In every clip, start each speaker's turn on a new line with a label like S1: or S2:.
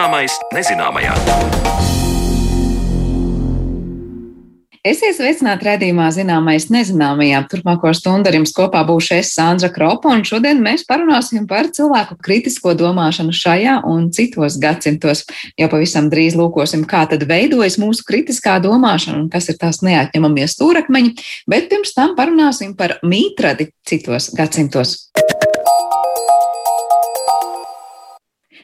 S1: Zināmais nezināmajā.
S2: Esiet sveicināti redzējumā, zināmais nezināmajā. Turpmāko stundu ar jums kopā būšu es Sandra Kropa, un šodien mēs parunāsim par cilvēku kritisko domāšanu šajā un citos gadsimtos. Jau pavisam drīz lūkosim, kā tad veidojas mūsu kritiskā domāšana un kas ir tās neatņemamie stūrakmeņi, bet pirms tam parunāsim par mītradi citos gadsimtos.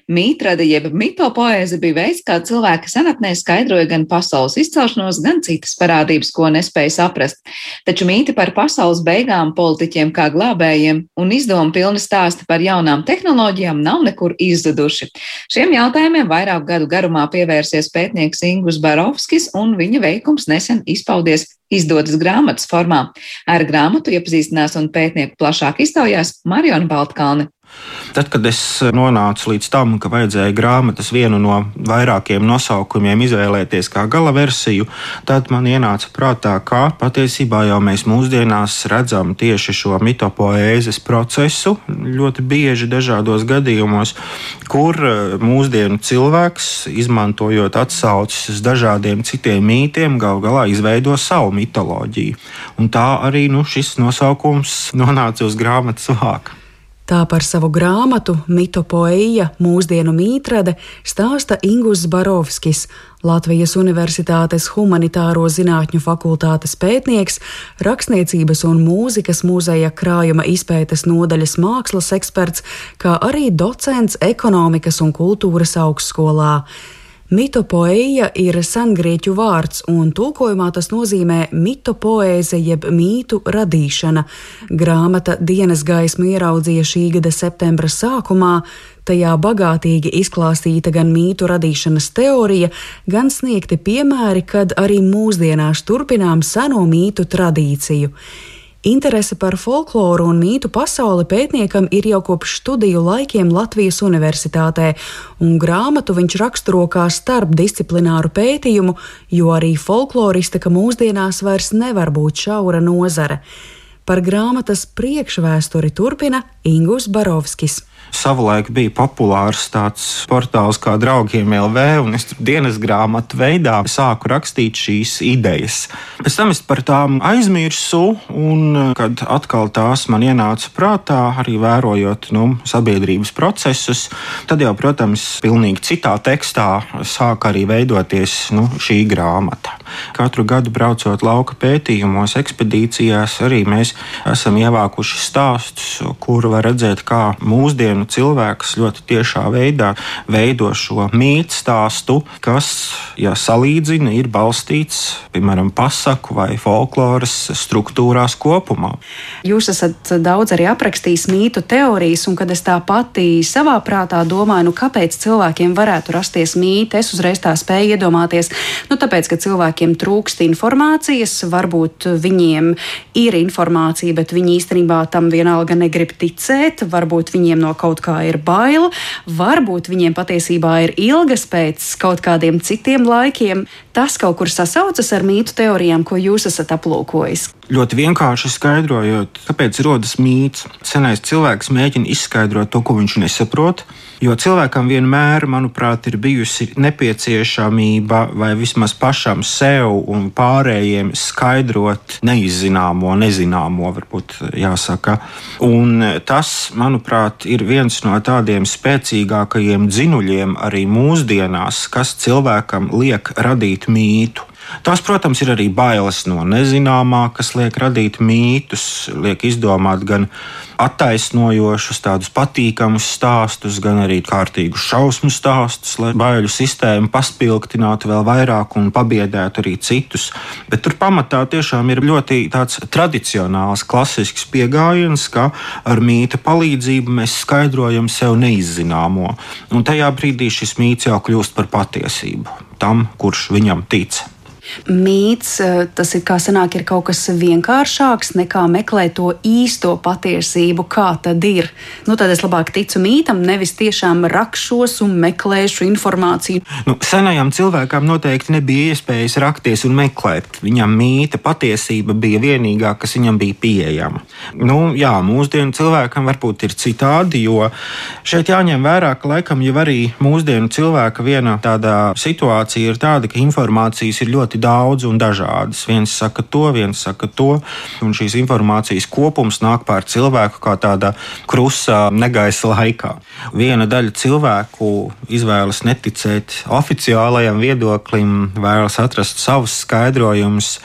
S2: Mītrada jeb mitopoēze bija veids, kā cilvēki senatnē skaidroja gan pasaules izcelšanos, gan citas parādības, ko nespēja saprast. Taču mīti par pasaules beigām, politiķiem kā glābējiem un izdomu pilni stāsti par jaunām tehnoloģijām nav nekur izzuduši. Šiem jautājumiem vairāk gadu garumā pievērsies pētnieks Ingus Barovskis, un viņa veikums nesen izpaudies izdotas grāmatas formā. Ar grāmatu iepazīstinās un pētnieku plašāk iztaujās Mariona Baltkalne.
S3: Tad, kad es nonācu līdz tam, ka vajadzēja grāmatas vienu no vairākiem nosaukumiem izvēlēties kā gala versiju, tad man ienāca prātā, ka patiesībā jau mēs mūsdienās redzam tieši šo mitopoēzes procesu ļoti bieži dažādos gadījumos, kur eh, mūsdienu cilvēks, izmantojot atsauces uz dažādiem citiem mītiem, gal galā izveido savu mitoloģiju. Un tā arī nu, šis nosaukums nonāca uz grāmatas vāka.
S4: Tā par savu grāmatu Mitopoeja mūsdienu mītrade stāsta Ingus Barovskis, Latvijas Universitātes Humanitāro zinātņu fakultātes pētnieks, rakstniecības un mūzikas muzeja krājuma izpētes nodaļas mākslas eksperts, kā arī docents ekonomikas un kultūras augstskolā. Mitopoeja ir sengrieķu vārds, un tulkojumā tas nozīmē mitopoēze jeb mītu radīšana. Grāmata dienas gaismu ieraudzīja šī gada septembra sākumā. Tajā bagātīgi izklāstīta gan mītu radīšanas teorija, gan sniegti piemēri, kad arī mūsdienās turpinām seno mītu tradīciju. Interese par folkloru un mītu pasauli pētniekam ir jau kopš studiju laikiem Latvijas Universitātē, un grāmatu viņš raksturo kā starpdisciplināru pētījumu, jo arī folkloristika mūsdienās vairs nevar būt šaura nozare. Par grāmatas priekšvēsturi turpina Ingus Barovskis.
S3: Savulaik bija populārs tāds portāls kā draugiem LV, un es tur dienas grāmatu veidā sāku rakstīt šīs idejas. Pēc tam es par tām aizmirsu, un kad atkal tās man ienāca prātā, arī vērojot nu, sabiedrības procesus, tad jau, protams, pilnīgi citā tekstā sāk arī veidoties nu, šī grāmata. Katru gadu braucot lauka pētījumos, ekspedīcijās, arī mēs esam ievākuši stāstus, kur var redzēt, kā mūsdienu cilvēks ļoti tiešā veidā veido šo mītu stāstu, kas, ja salīdzina, ir balstīts piemēram pasaku vai folkloras struktūrās kopumā.
S4: Jūs esat daudz arī aprakstījis mītu teorijas, un kad es tā pati savā prātā domāju, nu, kāpēc cilvēkiem varētu rasties mīte, es uzreiz tā spēju iedomāties, nu, tāpēc, ka cilvēkiem trūkst informācijas, varbūt viņiem ir informācija, bet viņi īstenībā tam vienalga negrib ticēt, varbūt viņiem no kaut kā ir bail, varbūt viņiem patiesībā ir ilgas pēc kaut kādiem citiem laikiem. Tas kaut kur sasaucas ar mītu teorijām, ko jūs esat aplūkojis.
S3: Ļoti vienkārši skaidrojot, kāpēc rodas mīts. Senais cilvēks mēģina izskaidrot to, ko viņš nesaprot. Jo cilvēkam vienmēr, manuprāt, ir bijusi nepieciešamība vai vismaz pašam sev un pārējiem skaidrot neizzināmo, nezināmo, varbūt jāsaka. Un tas, manuprāt, ir viens no tādiem spēcīgākajiem dzinuļiem arī mūsdienās, kas cilvēkam liek radīt mītu. Tās, protams, ir arī bailes no nezināmā, kas liek radīt mītus, liek izdomāt gan attaisnojošus, tādus patīkamus stāstus, gan arī kārtīgus šausmu stāstus, lai baiļu sistēmu paspilgtinātu vēl vairāk un pabiedētu arī citus. Bet tur pamatā tiešām ir ļoti tāds tradicionāls, klasisks pieejams, ka ar mīta palīdzību mēs skaidrojam sev neizzināmo, un tajā brīdī šis mīts jau kļūst par patiesību tam, kurš viņam tic.
S4: Mīts, eh, tas ir kā sanāk, ir kaut kas vienkāršāks nekā meklēt to īsto patiesību, kā tad ir. Nu, tad es labāk ticu mītam, nevis tiešām rakšos un meklēšu informāciju.
S3: Nu, senajam cilvēkam noteikti nebija iespējas rakties un meklēt. Viņam mīta patiesība bija vienīgā, kas viņam bija pieejama. Nu, jā, mūsdienu cilvēkam varbūt ir citādi, jo šeit jāņem vērā, ka laikam jau arī mūsdienu cilvēka viena tāda situācija ir tāda, ka informācijas ir ļoti daudz un dažādas. Viens saka to, viens saka to, un šīs informācijas kopums nāk pār cilvēku kā tāda krusa negaisa laikā. Viena daļa cilvēku izvēlas neticēt oficiālajam viedoklim, vēlas atrast savus skaidrojumus,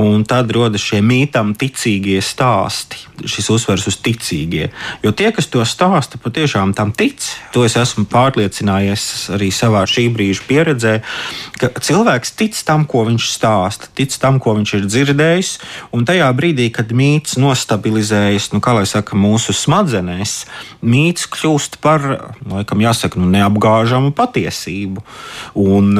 S3: un tad rodas šie mītam ticīgie stāsti. Šis uzsvers uz ticīgie. Jo tie, kas to stāsta, patiešām tam tic. To es esmu pārliecinājies arī savā šī brīža pieredzē, ka cilvēks tic tam, ko viņš stāsta, tic tam, ko viņš ir dzirdējis. Un tajā brīdī, kad mīts nostabilizējas, nu, kā lai saka, mūsu smadzenēs, mīts kļūst par, laikam, jāsaka, nu, neapgāžamu patiesību. Un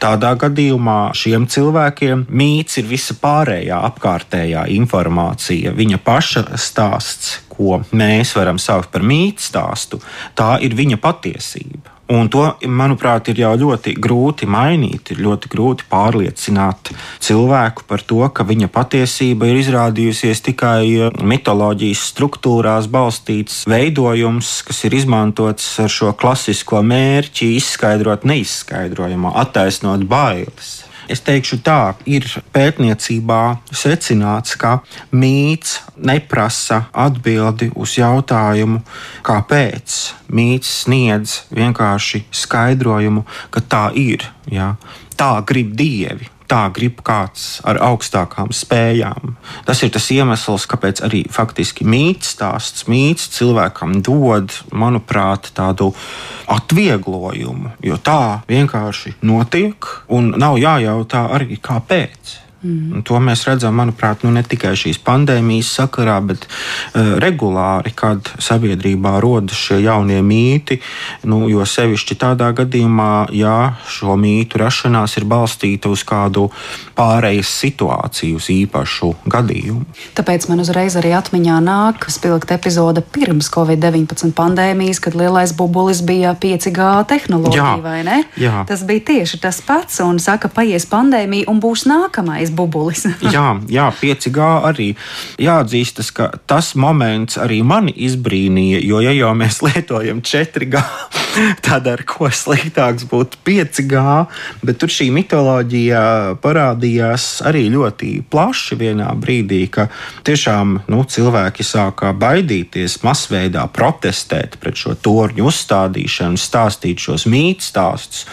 S3: tādā gadījumā šiem cilvēkiem mīts ir visa pārējā apkārtējā informācija, viņa paša stāsts, ko mēs varam saukt par mītu stāstu, tā ir viņa patiesība. Un to, manuprāt, ir jau ļoti grūti mainīt. Ir ļoti grūti pārliecināt cilvēku par to, ka viņa patiesība ir izrādījusies tikai eh, mitoloģijas struktūrās balstīts veidojums, kas ir izmantots ar šo klasisko mērķi izskaidrot neizskaidrojamo, attaisnot bailes. Es teikšu tā, ir pētniecībā secināts, ka mīts neprasa atbildi uz jautājumu, kāpēc. Mīts sniedz vienkārši skaidrojumu, ka tā ir. Ja? Tā grib dievi tā grib kāds ar augstākām spējām. Tas ir tas iemesls, kāpēc arī faktiski mīts stāsts, mīts cilvēkam dod, manuprāt, tādu atvieglojumu, jo tā vienkārši notiek un nav jājautā arī kāpēc. Mm. To mēs redzam, manuprāt, nu, ne tikai šīs pandēmijas sakarā, bet uh, regulāri, kad sabiedrībā rodas šie jaunie mīti. Nu, jo sevišķi tādā gadījumā, ja šo mītu rašanās ir balstīta uz kādu pārejas situāciju, uz īpašu gadījumu.
S4: Tāpēc man uzreiz arī atmiņā nāk spilgta epizode pirms Covid-19 pandēmijas, kad lielais bubulis bija 5G tehnoloģija, jā, vai ne? Jā. Tas bija tieši tas pats, un saka, paies pandēmija un būs nākamais lielais bubulis.
S3: jā, jā, 5G arī. Jāatzīstas, ka tas moments arī mani izbrīnīja, jo ja jau mēs lietojam 4G, tad ar ko sliktāks būtu 5G, bet tur šī mitoloģija parādījās arī ļoti plaši vienā brīdī, ka tiešām nu, cilvēki sāka baidīties, masveidā protestēt pret šo torņu uzstādīšanu, stāstīt šos mītus stāstus,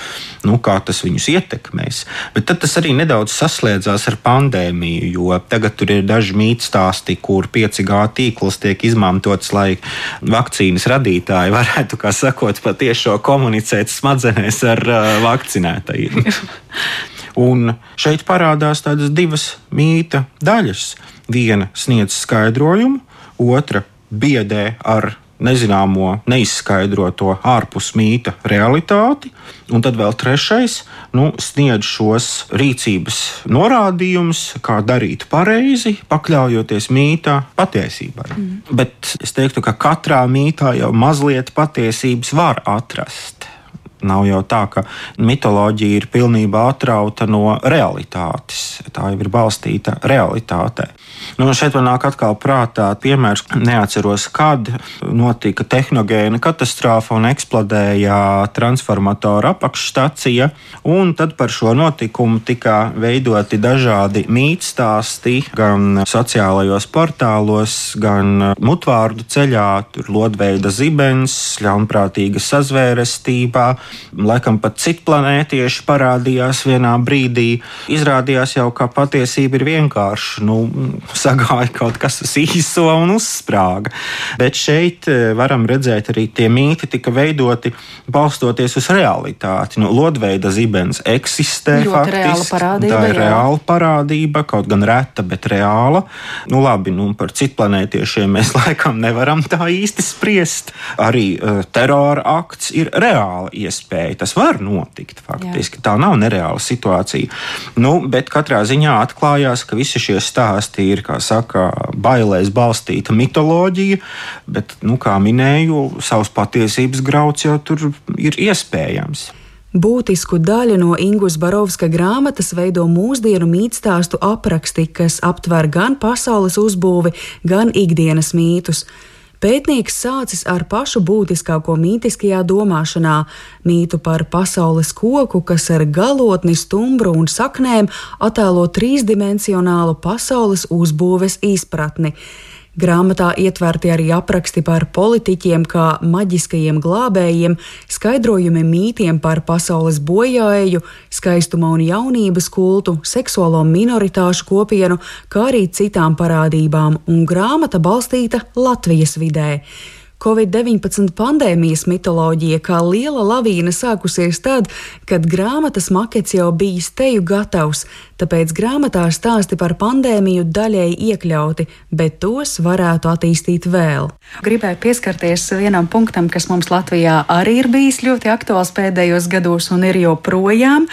S3: nu, kā tas viņus ietekmēs. Bet tad tas arī nedaudz saslēdzās ar pandēmiju, jo tagad tur ir daži mītstāsti, kur 5G tīkls tiek izmantots, lai vakcīnas radītāji varētu, kā sakot, patiešo komunicēt smadzenēs ar uh, vakcinētajiem. Un šeit parādās tādas divas mīta daļas. Viena sniedz skaidrojumu, otra biedē ar nezināmo, neizskaidroto ārpus mīta realitāti, un tad vēl trešais nu, sniedz šos rīcības norādījumus, kā darīt pareizi, pakļaujoties mītā patiesībai. Mm. Bet es teiktu, ka katrā mītā jau mazliet patiesības var atrast. Nav jau tā, ka mitoloģija ir pilnībā atrauta no realitātes. Tā jau ir balstīta realitātē. Nu, šeit man nāk atkal prātā piemērs, neatceros, kad notika tehnogēna katastrofa un eksplodēja transformatora apakšstacija. Tad par šo notikumu tika veidoti dažādi mītstāsti gan sociālajos portālos, gan mutvārdu ceļā. Tur lodveida zibens, ļaunprātīga sazvērestība, laikam pat citplanētieši parādījās vienā brīdī. Izrādījās jau, ka patiesība ir vienkārša. Nu, sagāja kaut kas īso un uzsprāga. Bet šeit eh, varam redzēt, arī tie mīti tika veidoti balstoties uz realitāti. Nu, Lodveida zibens eksistē
S4: Ļoti faktiski. Parādība,
S3: tā ir jā. reāla parādība, kaut gan reta, bet reāla. Nu, labi, nu, par citplanētiešiem mēs laikam nevaram tā īsti spriest. Arī uh, terora akts ir reāla iespēja iespēja. Tas var notikt faktiski. Jā. Tā nav nereāla situācija. Nu, bet katrā ziņā atklājās, ka visi šie stāsti ir, kā saka, bailēs balstīta mitoloģija, bet, nu, kā minēju, savs patiesības grauds jau tur ir iespējams.
S4: Būtisku daļu no Ingus Barovska grāmatas veido mūsdienu mītstāstu apraksti, kas aptver gan pasaules uzbūvi, gan ikdienas mītus. Pētnieks sācis ar pašu būtiskāko mītiskajā domāšanā - mītu par pasaules koku, kas ar galotni, stumbru un saknēm attēlo trīsdimensionālu pasaules uzbūves izpratni. Grāmatā ietverti arī apraksti par politiķiem kā maģiskajiem glābējiem, skaidrojumi mītiem par pasaules bojāēju, skaistuma un jaunības kultu, seksuālo minoritāšu kopienu, kā arī citām parādībām, un grāmata balstīta Latvijas vidē. Covid-19 pandēmijas mitoloģija kā liela lavīna sākusies tad, kad grāmatas makets jau bijis teju gatavs, tāpēc grāmatā stāsti par pandēmiju daļēji iekļauti, bet tos varētu attīstīt vēl. Gribēju pieskarties vienam punktam, kas mums Latvijā arī ir bijis ļoti aktuāls pēdējos gados un ir joprojām,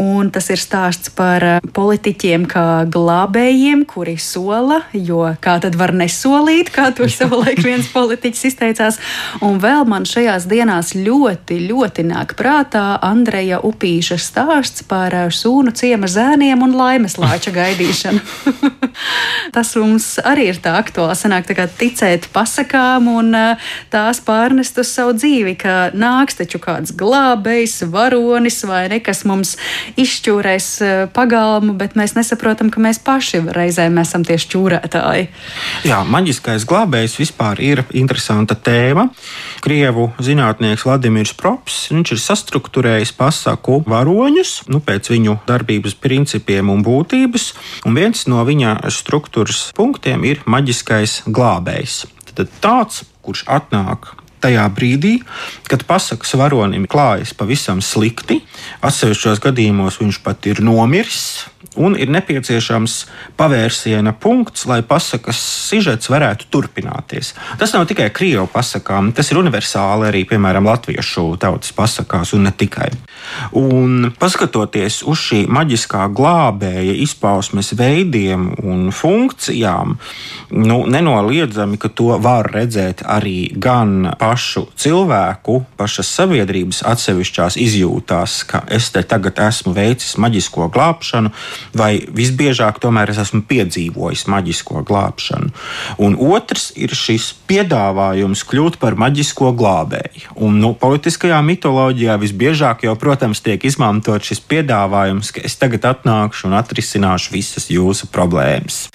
S4: un tas ir stāsts par politiķiem kā glābējiem, kuri sola, jo kā tad var nesolīt, kā to savulaik viens politiķis izteica izteicās. Un vēl man šajās dienās ļoti, ļoti nāk prātā Andreja Upīša stāsts par eh, sūnu ciema zēniem un laimes lāča gaidīšanu. Tas mums arī ir tā aktuāli. Sanāk, tā ticēt pasakām un eh, tās pārnest uz savu dzīvi, ka nāks taču kāds glābējs, varonis vai nekas mums izšķūrēs eh, pagalmu, bet mēs nesaprotam, ka mēs paši reizēm esam tie šķūrētāji.
S3: Jā, maģiskais glābējs vispār ir interesanta tēma. Krievu zinātnieks Vladimirs Props ir sastruktūrējis pasaku varoņus nu, pēc viņu darbības principiem un būtības, un viens no viņa struktūras punktiem ir maģiskais glābējs. Tad tāds, kurš atnāk tajā brīdī, kad pasakas varonim klājas pavisam slikti, atsevišķos gadījumos viņš pat ir nomiris, un ir nepieciešams pavērsiena punkts, lai pasakas sižets varētu turpināties. Tas nav tikai krievu pasakām, tas ir universāli arī, piemēram, latviešu tautas pasakās, un ne tikai. Un paskatoties uz šī maģiskā glābēja izpausmes veidiem un funkcijām, nu, nenoliedzami, ka to var redzēt arī gan pašu cilvēku, pašas sabiedrības atsevišķās izjūtās, ka es te tagad esmu veicis maģisko glābšanu, vai visbiežāk tomēr es esmu piedzīvojis maģisko glābšanu. Un otrs ir šis piedāvājums kļūt par maģisko glābēju. Un, nu, politiskajā mitoloģijā visbiežāk jau, protams, tiek izmantot šis piedāvājums, ka es tagad atnākšu un atrisināšu visas jūsu problēmas.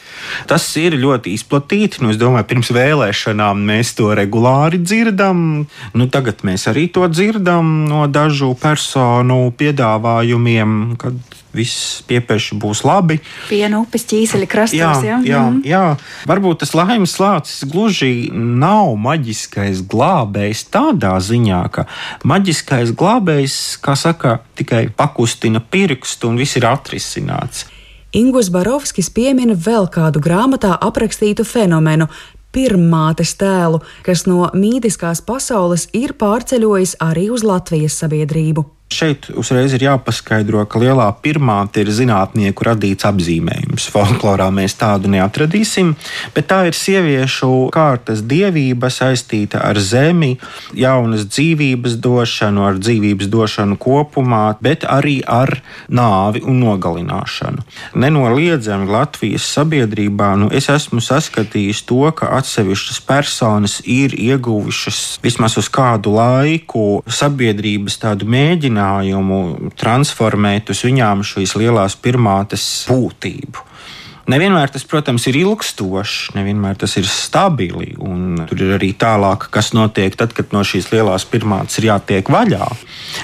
S3: Tas ir ļoti izplatīti. Nu, es domāju, pirms vēlēšanām mēs to regulāri dzirdam. Nu, tagad mēs arī to dzirdam no dažu personu piedāvājumiem, kad viss piepieši būs labi.
S4: Piena upes ķīseļa krastos. Jā,
S3: jā, jā, mm. jā. Varbūt tas laimes lācis gluži nav maģiskais glābējs tādā ziņā, ka maģiskais glābējs, kā saka, tikai pakustina pirkstu un viss ir atrisināts.
S4: Ingūns Barovskis piemina vēl kādu grāmatā aprakstītu fenomenu, pirmātes tēlu, kas no mītiskās pasaules ir pārceļojis arī uz Latvijas sabiedrību.
S3: Šeit uzreiz ir jāpaskaidro, ka lielā pirmāte ir zinātnieku radīts apzīmējums. Folklorā mēs tādu neatradīsim, bet tā ir sieviešu kārtas dievība saistīta ar zemi, jaunas dzīvības došanu, ar dzīvības došanu kopumā, bet arī ar nāvi un nogalināšanu. Nenoliedzami Latvijas sabiedrībā nu, es esmu saskatījis to, ka atsevišķas personas ir ieguvušas vismaz uz kādu laiku sabiedrības tādu mēģinājumu mēģinājumu transformēt uz viņām šīs lielās pirmātes būtību. Nevienmēr tas, protams, ir ilgstošs, nevienmēr tas ir stabili. Tur ir arī tālāk, kas notiek tad, kad no šīs lielās pirmātes ir jātiek vaļā.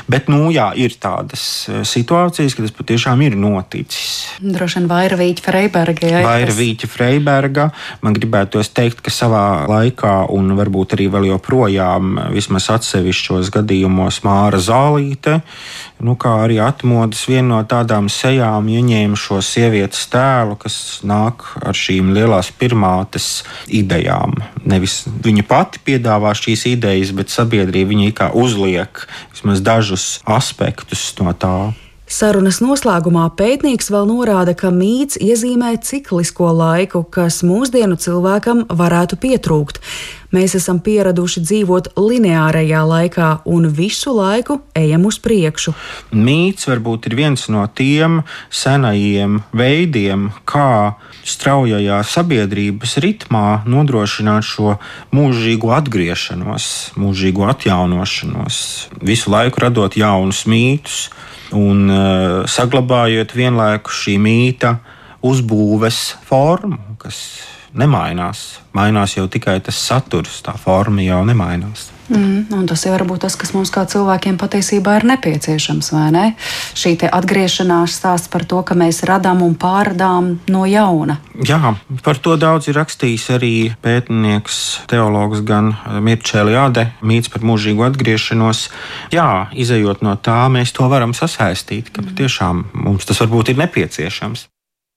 S3: Bet, nu, jā, ir tādas eh, situācijas, kad tas patiešām ir noticis.
S4: Droši vien Vairavīķa Freiberga. Jā,
S3: Vairavīķa Freiberga. Man gribētos teikt, ka savā laikā, un varbūt arī vēl joprojām, vismaz atsevišķos gadījumos, Māra Zālīte nu, kā arī atmodas viena no tādām sejām ieņēma šo sievietes tēlu, kas nāk ar šīm lielās pirmātes idejām. Nevis viņa pati piedāvā šīs idejas, bet sabiedrība viņai kā uzliek vismaz dažus aspektus no tā.
S4: Sarunas noslēgumā pētnieks vēl norāda, ka mīts iezīmē ciklisko laiku, kas mūsdienu cilvēkam varētu pietrūkt. Mēs esam pieraduši dzīvot lineārajā laikā un visu laiku ejam uz priekšu.
S3: Mīts varbūt ir viens no tiem senajiem veidiem, kā straujajā sabiedrības ritmā nodrošināt šo mūžīgo atgriešanos, mūžīgo atjaunošanos, visu laiku radot jaunus mītus un uh, saglabājot vienlaikus šī mīta uzbūves formu, kas nemainās. Mainās jau tikai tas saturs, tā forma jau nemainās.
S4: Mm, tas ir varbūt tas, kas mums kā cilvēkiem patiesībā ir nepieciešams. Ne? Šī atgriešanās stāsts par to, ka mēs radām un pārradām no jauna.
S3: Jā, par to daudz ir rakstījis arī pētnieks, teologs gan Mirčēlis Ade, mīts par mūžīgu atgriešanos. Jā, izējot no tā, mēs to varam sasaistīt, ka patiešām mums tas varbūt ir nepieciešams.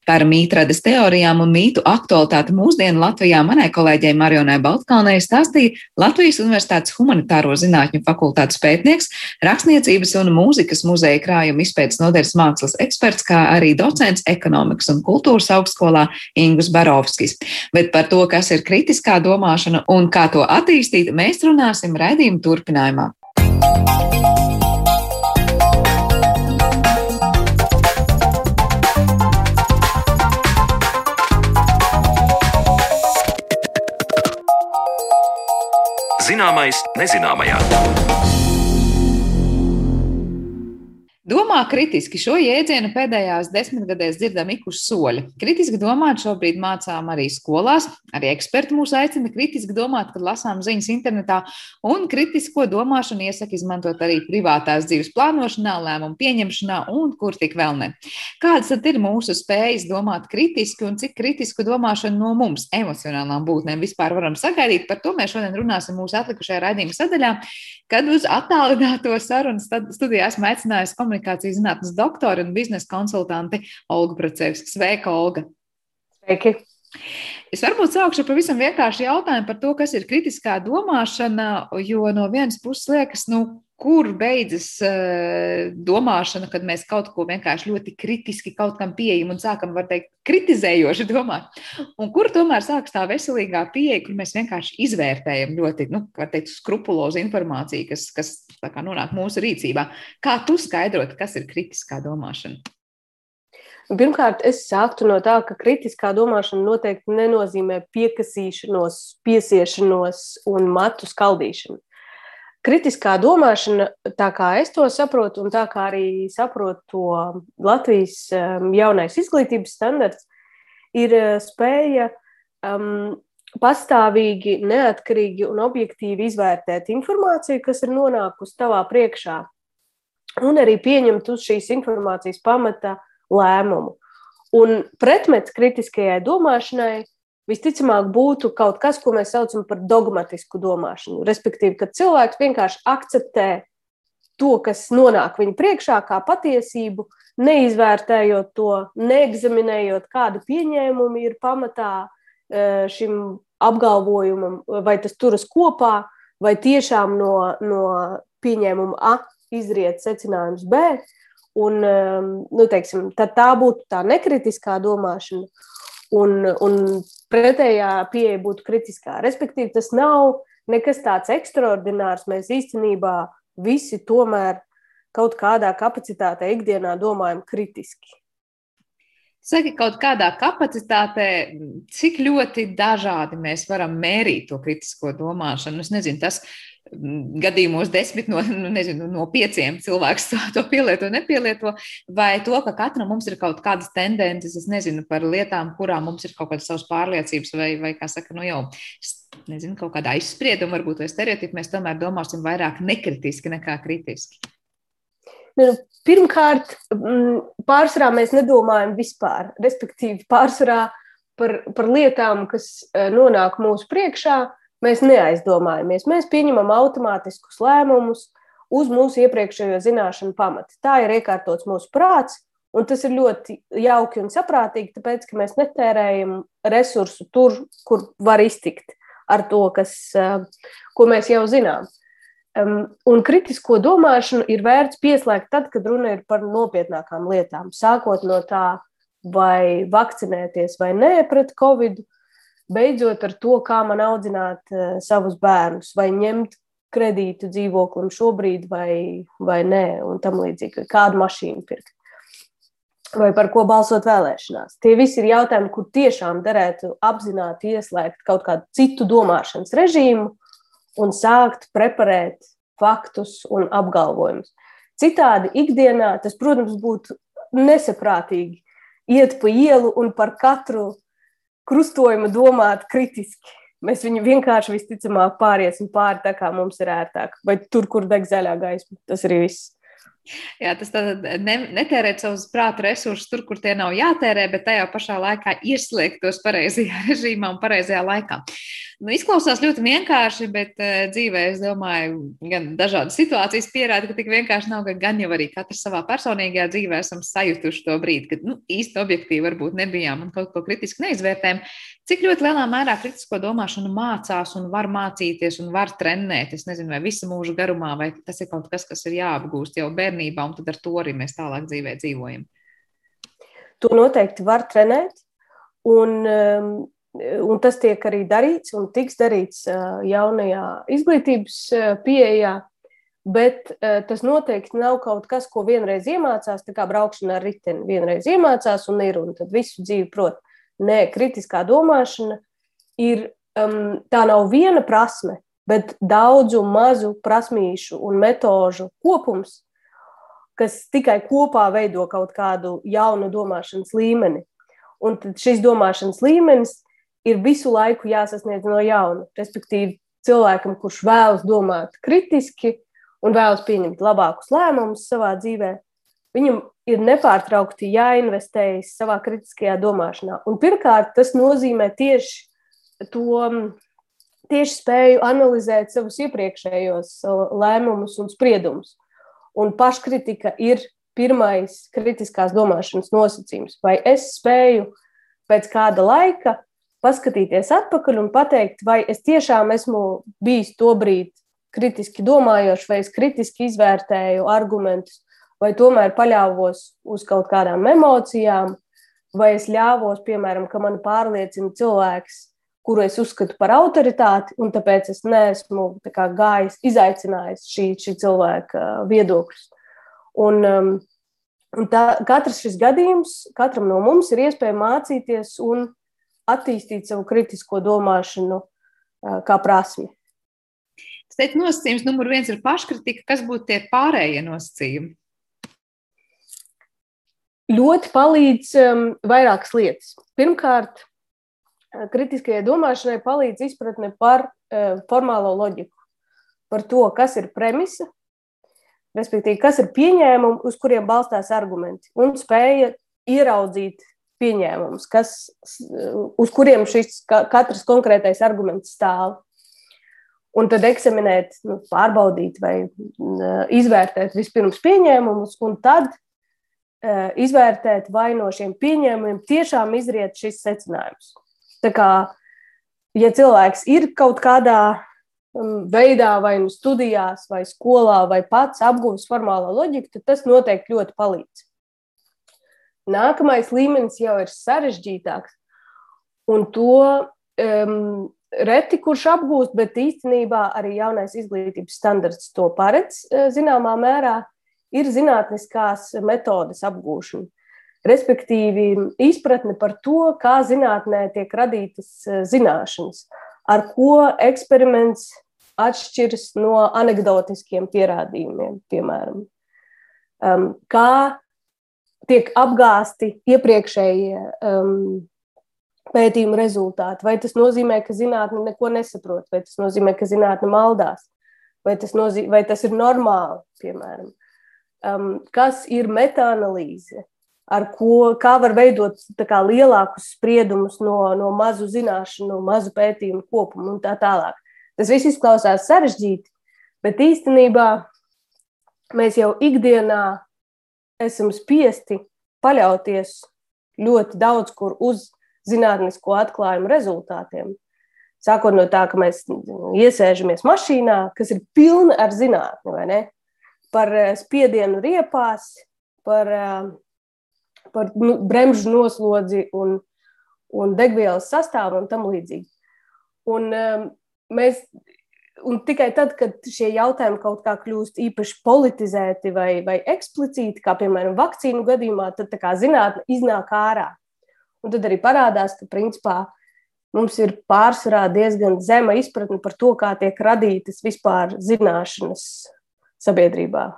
S2: Par mītrades teorijām un mītu aktualitāti mūsdienu Latvijā manai kolēģei Marionai Baltkalnei stāstīja Latvijas Universitātes humanitāro zinātņu fakultātes pētnieks, rakstniecības un mūzikas muzeja krājuma izpētes nodaļas mākslas eksperts, kā arī docents ekonomikas un kultūras augstskolā Ingus Barovskis. Bet par to, kas ir kritiskā domāšana un kā to attīstīt, mēs runāsim raidījuma turpinājumā.
S1: Zināmais nezināmajā. Domā kritiski šo jēdzienu pēdējās desmitgadēs dzirdam ik uz soļa. Kritiski domāt šobrīd mācām arī skolās. Arī eksperti mūs aicina kritiski domāt, kad lasām ziņas internetā, un kritisko domāšanu iesaka izmantot arī privātās dzīves plānošanā, lēmumu pieņemšanā un kur tik vēl ne. Kādas tad ir mūsu spējas domāt kritiski un cik kritisku domāšanu no mums, emocionālām būtnēm, vispār varam sagaidīt? Par to mēs šodien runāsim mūsu atlikušajā raidījuma sadaļā, kad uz attālināto sarunu studiju esmu aicinājusi komunikāciju komunikācijas zinātnes doktori un biznesa konsultanti Olga Procevska. Sveika, Olga!
S5: Sveiki!
S2: Es varbūt sākšu ar pavisam vienkāršu jautājumu par to, kas ir kritiskā domāšana, jo no vienas puses liekas, nu, kur beidzas uh, domāšana, kad mēs kaut ko vienkārši ļoti kritiski kaut kam pieejam un sākam, var teikt, kritizējoši domāt. Un kur tomēr sākas tā veselīgā pieeja, kur mēs vienkārši izvērtējam ļoti, nu, var teikt, skrupulozu informāciju, kas, kas nonāk mūsu rīcībā. Kā tu skaidrot, kas ir kritiskā domāšana?
S5: Pirmkārt, es sāktu no tā, ka kritiskā domāšana noteikti nenozīmē piekasīšanos, piesiešanos un matu skaldīšanu. Kritiskā domāšana, tā kā es to saprotu, un tā kā arī saprotu to Latvijas um, jaunais izglītības standarts, ir uh, spēja um, pastāvīgi, neatkarīgi un objektīvi izvērtēt informāciju, kas ir nonākusi tavā priekšā, un arī pieņemt uz šīs informācijas pamata lēmumu. Un pretmets kritiskajai domāšanai visticamāk būtu kaut kas, ko mēs saucam par dogmatisku domāšanu. Respektīvi, ka cilvēks vienkārši akceptē to, kas nonāk viņa priekšā, kā patiesību, neizvērtējot to, neeksaminējot, kāda pieņēmuma ir pamatā e, šim apgalvojumam, vai tas turas kopā, vai tiešām no, no pieņēmuma A izriet secinājums B. Un, um, nu, teiksim, tā būtu tā nekritiskā domāšana, un, un pretējā pieeja būtu kritiskā. Respektīvi, tas nav nekas tāds ekstraordinārs. Mēs īstenībā visi tomēr kaut kādā kapacitātē ikdienā domājam kritiski.
S2: Saki, kaut kādā kapacitātē, cik ļoti dažādi mēs varam mērīt to kritisko domāšanu. Es nezinu, tas gadījumos desmit no, nu, nezinu, no pieciem cilvēks to pielieto, nepielieto, vai to, ka katram mums ir kaut kādas tendences, es nezinu, par lietām, kurām mums ir kaut kādas savas pārliecības, vai, vai kā saka, nu jau, nezinu, kaut kāda aizsprieduma, varbūt, vai stereotipi, mēs tomēr domāsim vairāk nekritiski nekā kritiski.
S5: Nu, pirmkārt, pārsvarā mēs nedomājam vispār, respektīvi pārsvarā par, par lietām, kas eh, nonāk mūsu priekšā, mēs neaizdomājamies. Mēs pieņemam automātiskus lēmumus, uz mūsu iepriekšējo zināšanu pamata. Tā ir iekārtots mūsu prāts, un tas ir ļoti jauki un saprātīgi, tāpēc, ka mēs netērējam resursu tur, kur var iztikt ar to, kas, ko mēs jau zinām. Un kritisko domāšanu ir vērts pieslēgt tad, kad runa ir par nopietnākām lietām, sākot no tā, vai vakcinēties vai nē pret covid, beidzot ar to, kā man audzināt savus bērnus, vai ņemt kredītu dzīvoklim šobrīd vai, vai nē, un tam līdzīgi, kādu mašīnu pirkt. Vai par ko balsot vēlēšanās. Tie visi ir jautājumi, kur tiešām derētu apzināti ieslēgt kaut kādu citu domāšanas režīmu un sākt preparēt faktus un apgalvojumus. Citādi ikdienā tas, protams, būtu nesaprātīgi iet pa ielu un par katru krustojumu domāt kritiski. Mēs viņu vienkārši visticamāk pāriesim pāri tā, kā mums ir ērtāk, vai tur, kur deg zaļā gaisma. Tas arī viss.
S2: Jā, tas tad ne, netērēt savus prāta resursus tur, kur tie nav jātērē, bet tajā pašā laikā ieslēgt tos pareizajā režīmā un pareizajā laikā. Nu, izklausās ļoti vienkārši, bet uh, dzīvē, es domāju, gan dažādas situācijas pierāda, ka tik vienkārši nav, ka gan jau arī katrs savā personīgajā dzīvē esam sajutuši to brīdi, kad nu, īsti objektīvi varbūt nebijām un kaut ko kritiski neizvērtējam. Cik ļoti lielā mērā kritisko domāšanu mācās un var mācīties un var trenēt? Es nezinu, vai visu mūžu garumā, vai tas ir kaut kas, kas ir jāapgūst jau bērnībā, un tad ar to arī mēs tālāk dzīvē dzīvojam.
S5: To noteikti var trenēt, un, um, un tas tiek arī darīts un tiks darīts jaunajā izglītības pieejā. Bet tas noteikti nav kaut kas, ko vienreiz iemācās, tā kā braukšana ar riteni. Vienreiz iemācās un ir, un tad visu dzīvi prot. Nē, kritiskā domāšana ir um, tā nav viena prasme, bet daudzu mazu prasmīšu un metožu kopums, kas tikai kopā veido kaut kādu jaunu domāšanas līmeni. Un šis domāšanas līmenis ir visu laiku jāsasniedz no jauna. Respektīvi, cilvēkam, kurš vēlas domāt kritiski un vēlas pieņemt labākus lēmumus savā dzīvē, viņam ir nepārtraukti jāinvestējas savā kritiskajā domāšanā. Un pirmkārt, tas nozīmē tieši to tieši spēju analizēt savus iepriekšējos lēmumus un spriedumus. Un paškritika ir pirmais kritiskās domāšanas nosacījums. Vai es spēju pēc kāda laika paskatīties atpakaļ un pateikt, vai es tiešām esmu bijis to brīdi kritiski domājošs, vai es kritiski izvērtēju argumentus, vai tomēr paļāvos uz kaut kādām emocijām, vai es ļāvos, piemēram, ka man pārliecina cilvēks, kuru es uzskatu par autoritāti, un tāpēc es neesmu kā, gājis, izaicinājis šī, šī cilvēka viedokļus. Un, um, un tā, katrs šis gadījums, katram no mums ir iespēja mācīties un attīstīt savu kritisko domāšanu kā prasmi.
S2: Es teiktu, nosacījums numur viens ir paškritika. Kas būtu tie pārējie nosacījumi?
S5: ļoti palīdz um, vairākas lietas. Pirmkārt, kritiskajai domāšanai palīdz izpratne par uh, formālo loģiku, par to, kas ir premisa, respektīvi, kas ir pieņēmumi, uz kuriem balstās argumenti, un spēja ieraudzīt pieņēmumus, kas, uz kuriem šis katrs konkrētais arguments stāv. Un tad eksaminēt, nu, pārbaudīt vai uh, izvērtēt vispirms pieņēmumus, un tad Eh, izvērtēt, vai no šiem pieņēmumiem tiešām izriet šis secinājums. Tā kā, ja cilvēks ir kaut kādā veidā, vai nu studijās, vai skolā, vai pats apguvis formālo loģiku, tad tas noteikti ļoti palīdz. Nākamais līmenis jau ir sarežģītāks, un to um, reti kurš apgūst, bet īstenībā arī jaunais izglītības standarts to paredz eh, zināmā mērā ir zinātniskās metodes apgūšana. Respektīvi, izpratne par to, kā zinātnē tiek radītas eh, zināšanas, ar ko eksperiments atšķiras no anekdotiskiem pierādījumiem, piemēram. Um, kā tiek apgāsti iepriekšējie um, pētījuma rezultāti. Vai tas nozīmē, ka zinātne neko nesaprot, vai tas nozīmē, ka zinātne maldās, vai tas, nozīmē, vai tas ir normāli, piemēram um, kas ir metāanalīze, ar ko var veidot kā, lielākus spriedumus no, no mazu zināšanu, mazu pētījumu kopumu un tā tālāk. Tas viss izklausās sarežģīti, bet īstenībā mēs jau ikdienā esam spiesti paļauties ļoti daudz kur uz zinātnisko atklājumu rezultātiem. Sākot no tā, ka mēs iesēžamies mašīnā, kas ir pilna ar zinātni, vai ne? Par eh, spiedienu riepās, par, eh, par nu, bremžu noslodzi un, un degvielas sastāvu un tam līdzīgi. Un, um, mēs, un tikai tad, kad šie jautājumi kaut kā kļūst īpaši politizēti vai, vai eksplicīti, kā piemēram vakcīnu gadījumā, tad tā kā zinātne iznāk ārā. Un tad arī parādās, ka principā mums ir pārsvarā diezgan zema izpratne par to, kā tiek radītas vispār zināšanas sabiedrībā.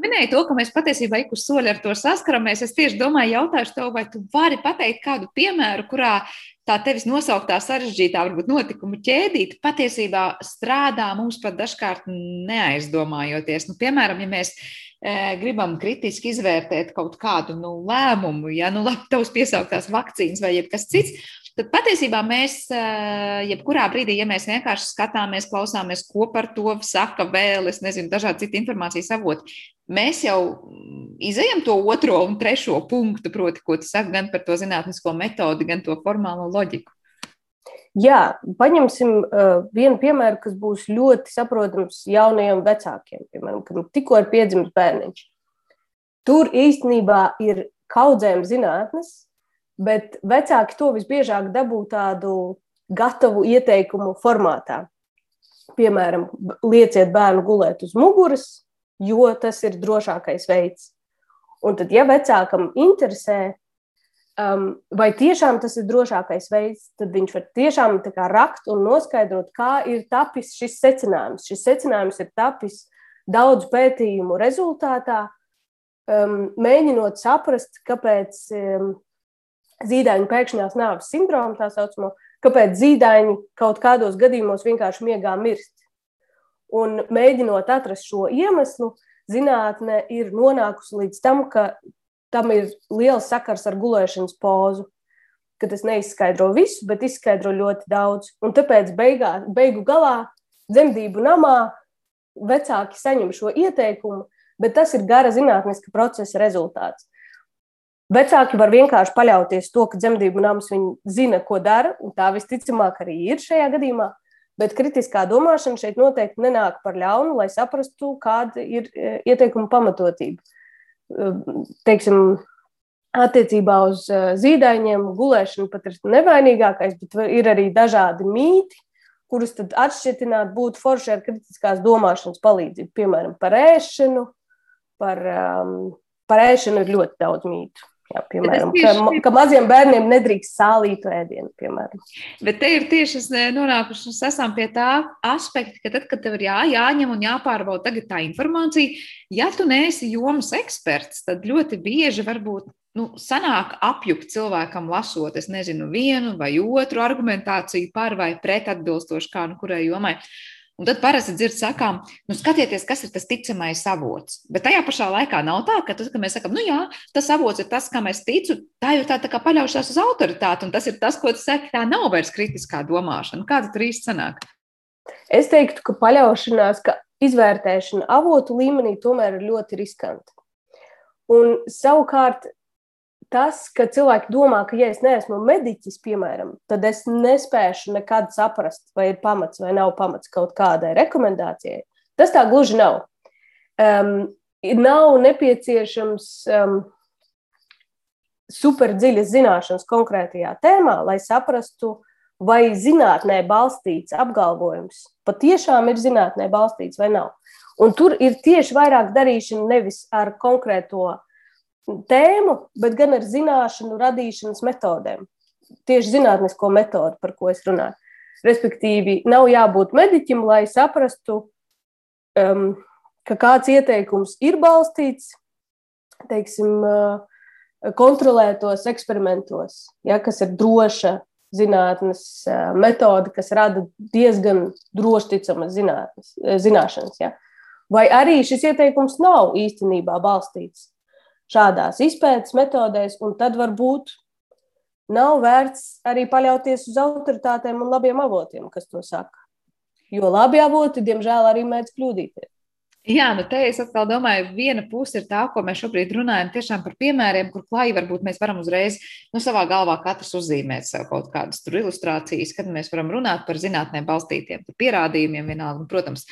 S2: Minēji to, ka mēs patiesībā ik uz soļa ar to saskaramies. Es tieši domāju, jautāšu tev, vai tu vari pateikt kādu piemēru, kurā tā tevis nosauktā sarežģītā, varbūt notikumu ķēdīte patiesībā strādā mums pat dažkārt neaizdomājoties. Nu, piemēram, ja mēs e, gribam kritiski izvērtēt kaut kādu nu, lēmumu, ja nu, labi, tavs piesauktās vakcīnas vai kas cits, Tad patiesībā mēs, eh, jebkurā brīdī, ja mēs vienkārši skatāmies, klausāmies, ko par to saka vēl, es nezinu, dažādi citi informācijas avoti, mēs jau izējam to otro un trešo punktu, proti, ko tu saki gan par to zinātnisko metodi, gan to formālo loģiku.
S5: Jā, paņemsim uh, vienu piemēru, kas būs ļoti saprotams jaunajiem vecākiem, piemēram, kam tikko ir piedzimis bērniņš. Tur īstenībā ir kaudzēm zinātnes, bet vecāki to visbiežāk dabū tādu gatavu ieteikumu formātā. Piemēram, lieciet bērnu gulēt uz muguras, jo tas ir drošākais veids. Un tad, ja vecākam interesē, um, vai tiešām tas ir drošākais veids, tad viņš var tiešām rakt un noskaidrot, kā ir tapis šis secinājums. Šis secinājums ir tapis daudzu pētījumu rezultātā, um, mēģinot saprast, kāpēc um, zīdaiņu pēkšņās nāves sindromu, tā saucamo, kāpēc zīdaiņi kaut kādos gadījumos vienkārši miegā mirst. Un mēģinot atrast šo iemeslu, zinātne ir nonākusi līdz tam, ka tam ir liels sakars ar gulēšanas pozu, ka tas neizskaidro visu, bet izskaidro ļoti daudz. Un tāpēc beigā, beigu galā dzemdību namā vecāki saņem šo ieteikumu, bet tas ir gara zinātniska procesa rezultāts. Vecāki var vienkārši paļauties to, ka dzemdību nams zina, ko dara, un tā visticamāk arī ir šajā gadījumā. Bet kritiskā domāšana šeit noteikti nenāk par ļaunu, lai saprastu, kāda ir e, ieteikuma pamatotība. E, teiksim, attiecībā uz e, zīdaiņiem gulēšana pat ir nevainīgākais, bet ir arī dažādi mīti, kurus tad atšķirtināt būtu forši ar kritiskās domāšanas palīdzību. Piemēram, par ēšanu, par, um, par ēšanu ir ļoti daudz mītu. Jā, piemēram, ka, ka maziem bērniem nedrīkst sālītu ēdienu, piemēram.
S2: Bet te ir tieši nonākuši esam pie tā aspekta, ka tad, kad tev ir jā, jāņem un jāpārbauda tagad tā informācija, ja tu neesi jomas eksperts, tad ļoti bieži varbūt nu, sanāk apjukt cilvēkam lasot, es nezinu, vienu vai otru argumentāciju par vai pret atbilstoši kā nu kurai jomai. Un tad parasti dzird sakām, nu, skatieties, kas ir tas ticamais avots. Bet tajā pašā laikā nav tā, ka, tas, ka mēs sakām, nu jā, tas avots ir tas, kam es ticu, tā ir tā, tā kā paļaušanās uz autoritāti, un tas ir tas, ko tu saki, tā nav vairs kritiskā domāšana. Kāda tur īsti sanāk?
S5: Es teiktu, ka paļaušanās, ka izvērtēšana avotu līmenī tomēr ir ļoti riskanta. Un savukārt tas, ka cilvēki domā, ka, ja es neesmu mediķis, piemēram, tad es nespēšu nekad saprast, vai ir pamats vai nav pamats kaut kādai rekomendācijai. Tas tā gluži nav. Um, nav nepieciešams um, superdziļas zināšanas konkrētajā tēmā, lai saprastu, vai zinātnē balstīts apgalvojums patiešām ir zinātnē balstīts vai nav. Un tur ir tieši vairāk darīšana nevis ar konkrēto tēmu, bet gan ar zināšanu radīšanas metodēm. Tieši zinātnisko metodu, par ko es runāju. Respektīvi, nav jābūt mediķim, lai saprastu, um, ka kāds ieteikums ir balstīts teiksim, uh, kontrolētos eksperimentos, ja, kas ir droša zinātnes uh, metode, kas rada diezgan drošticamas zinātnes, zināšanas. Ja. Vai arī šis ieteikums nav īstenībā balstīts šādās izpētes metodēs, un tad varbūt nav vērts arī paļauties uz autoritātēm un labiem avotiem, kas to saka. Jo labi avoti, diemžēl, arī mēdz kļūdīties.
S2: Jā, nu te es atkal domāju, viena puse ir tā, ko mēs šobrīd runājam, tiešām par piemēriem, kur klāji varbūt mēs varam uzreiz nu, savā galvā katrs uzzīmēt sev kaut kādas tur ilustrācijas, kad mēs varam runāt par zinātnē balstītiem pierādījumiem vienalga. Un, protams,